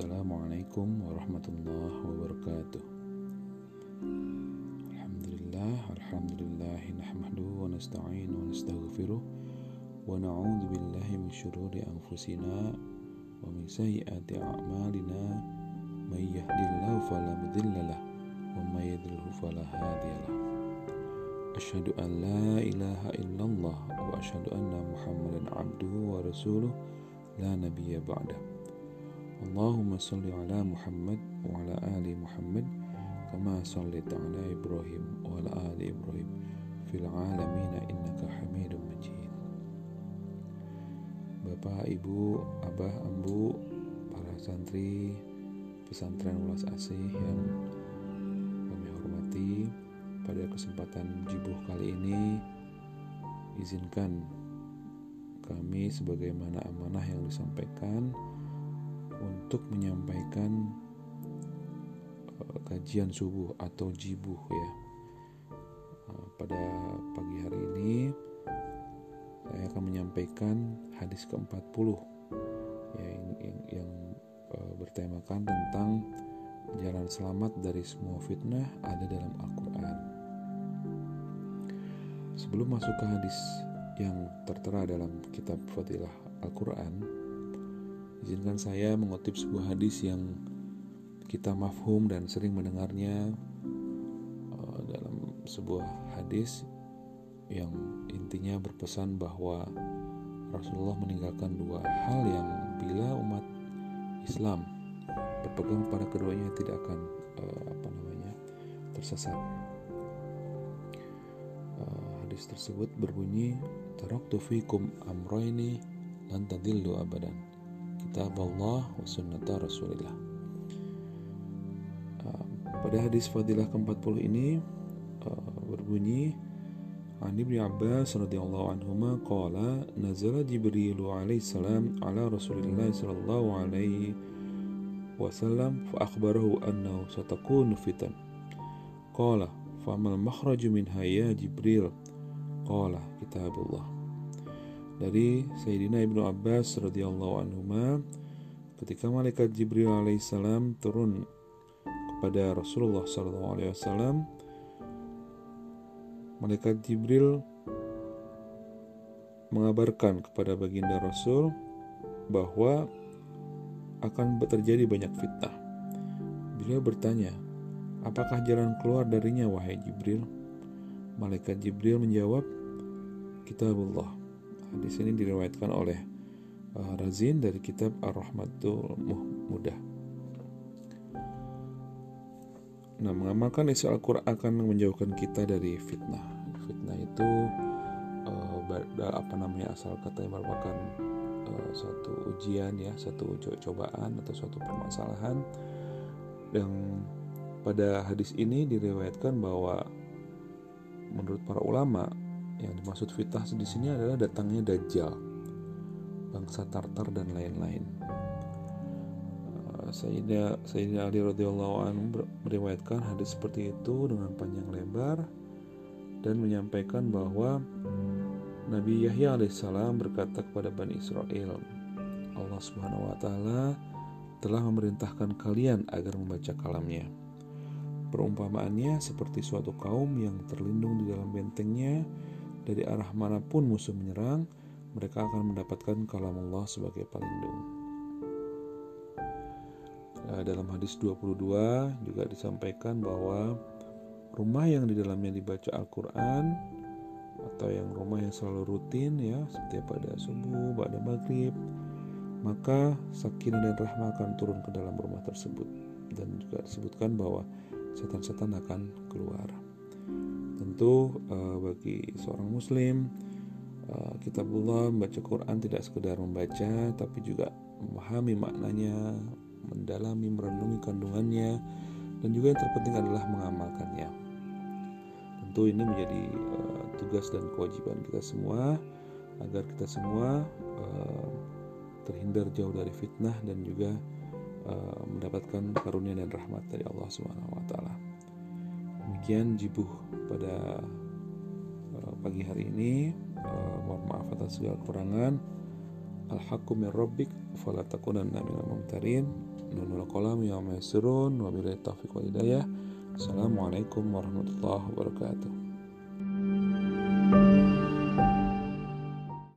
السلام عليكم ورحمة الله وبركاته. الحمد لله الحمد لله نحمده ونستعين ونستغفره ونعوذ بالله من شرور أنفسنا ومن سيئات أعمالنا. من يهدي الله فلا مضل له ومن يضلل فلا هادي له. أشهد أن لا إله إلا الله وأشهد أن محمدا عبده ورسوله. لا نبي بعده. Allahumma salli ala Muhammad wa ala ali Muhammad kama sallaita ala Ibrahim wa ala ali Ibrahim fil alamin innaka Hamidum Majid. Bapak, Ibu, Abah, Ambu, para santri pesantren Ulas Asih yang kami hormati, pada kesempatan jibuh kali ini izinkan kami sebagaimana amanah yang disampaikan untuk menyampaikan uh, kajian subuh atau jibuh ya. Uh, pada pagi hari ini saya akan menyampaikan hadis ke-40 ya yang, yang, yang uh, bertemakan tentang jalan selamat dari semua fitnah ada dalam Al-Qur'an. Sebelum masuk ke hadis yang tertera dalam kitab Fadilah Al-Qur'an, Izinkan saya mengutip sebuah hadis yang kita mafhum dan sering mendengarnya uh, dalam sebuah hadis yang intinya berpesan bahwa Rasulullah meninggalkan dua hal yang bila umat Islam berpegang pada keduanya tidak akan uh, apa namanya tersesat. Uh, hadis tersebut berbunyi taraktu fikum amroini lan tadillu abadan kitab Allah wa sunnata Rasulillah. Uh, pada hadis fadilah ke-40 ini uh, berbunyi An Ibnu Abbas radhiyallahu anhuma qala nazala Jibril alaihi salam ala Rasulillah sallallahu alaihi wasallam fa akhbarahu annahu satakunu fitan. Qala famal makhraju minha ya Jibril? Qala kitabullah dari Sayyidina Ibnu Abbas radhiyallahu anhu ketika malaikat Jibril alaihissalam turun kepada Rasulullah sallallahu alaihi wasallam malaikat Jibril mengabarkan kepada baginda Rasul bahwa akan terjadi banyak fitnah. Beliau bertanya, "Apakah jalan keluar darinya wahai Jibril?" Malaikat Jibril menjawab, "Kitabullah." Hadis ini diriwayatkan oleh uh, Razin dari kitab Ar-Rahmatul Mudah. Nah, mengamalkan isi Al-Quran akan menjauhkan kita dari fitnah. Fitnah itu uh, apa namanya asal kata yang merupakan uh, suatu ujian ya, satu cobaan atau suatu permasalahan. Yang pada hadis ini diriwayatkan bahwa menurut para ulama yang dimaksud fitnah di sini adalah datangnya dajjal, bangsa Tartar dan lain-lain. Sayyidina, Sayyidina Ali radhiyallahu anhu meriwayatkan hadis seperti itu dengan panjang lebar dan menyampaikan bahwa Nabi Yahya alaihissalam berkata kepada Bani Israel, Allah Subhanahu wa taala telah memerintahkan kalian agar membaca kalamnya. Perumpamaannya seperti suatu kaum yang terlindung di dalam bentengnya dari arah mana pun musuh menyerang, mereka akan mendapatkan kalam Allah sebagai pelindung. Nah, dalam hadis 22 juga disampaikan bahwa rumah yang di dalamnya dibaca Al-Quran atau yang rumah yang selalu rutin ya setiap pada subuh, pada maghrib maka sakinah dan rahmah akan turun ke dalam rumah tersebut dan juga disebutkan bahwa setan-setan akan keluar tentu uh, bagi seorang muslim uh, kitabullah membaca Quran tidak sekedar membaca tapi juga memahami maknanya mendalami merenungi kandungannya dan juga yang terpenting adalah mengamalkannya tentu ini menjadi uh, tugas dan kewajiban kita semua agar kita semua uh, terhindar jauh dari fitnah dan juga uh, mendapatkan karunia dan rahmat dari Allah Subhanahu wa taala. Demikian jibuh pada uh, pagi hari ini. Uh, mohon maaf atas segala kekurangan. Al-haqqu min rabbik fala takunanna minal mumtarin. nunul kolam ya maisirun wabillahi taufiq wal hidayah Assalamualaikum warahmatullahi wabarakatuh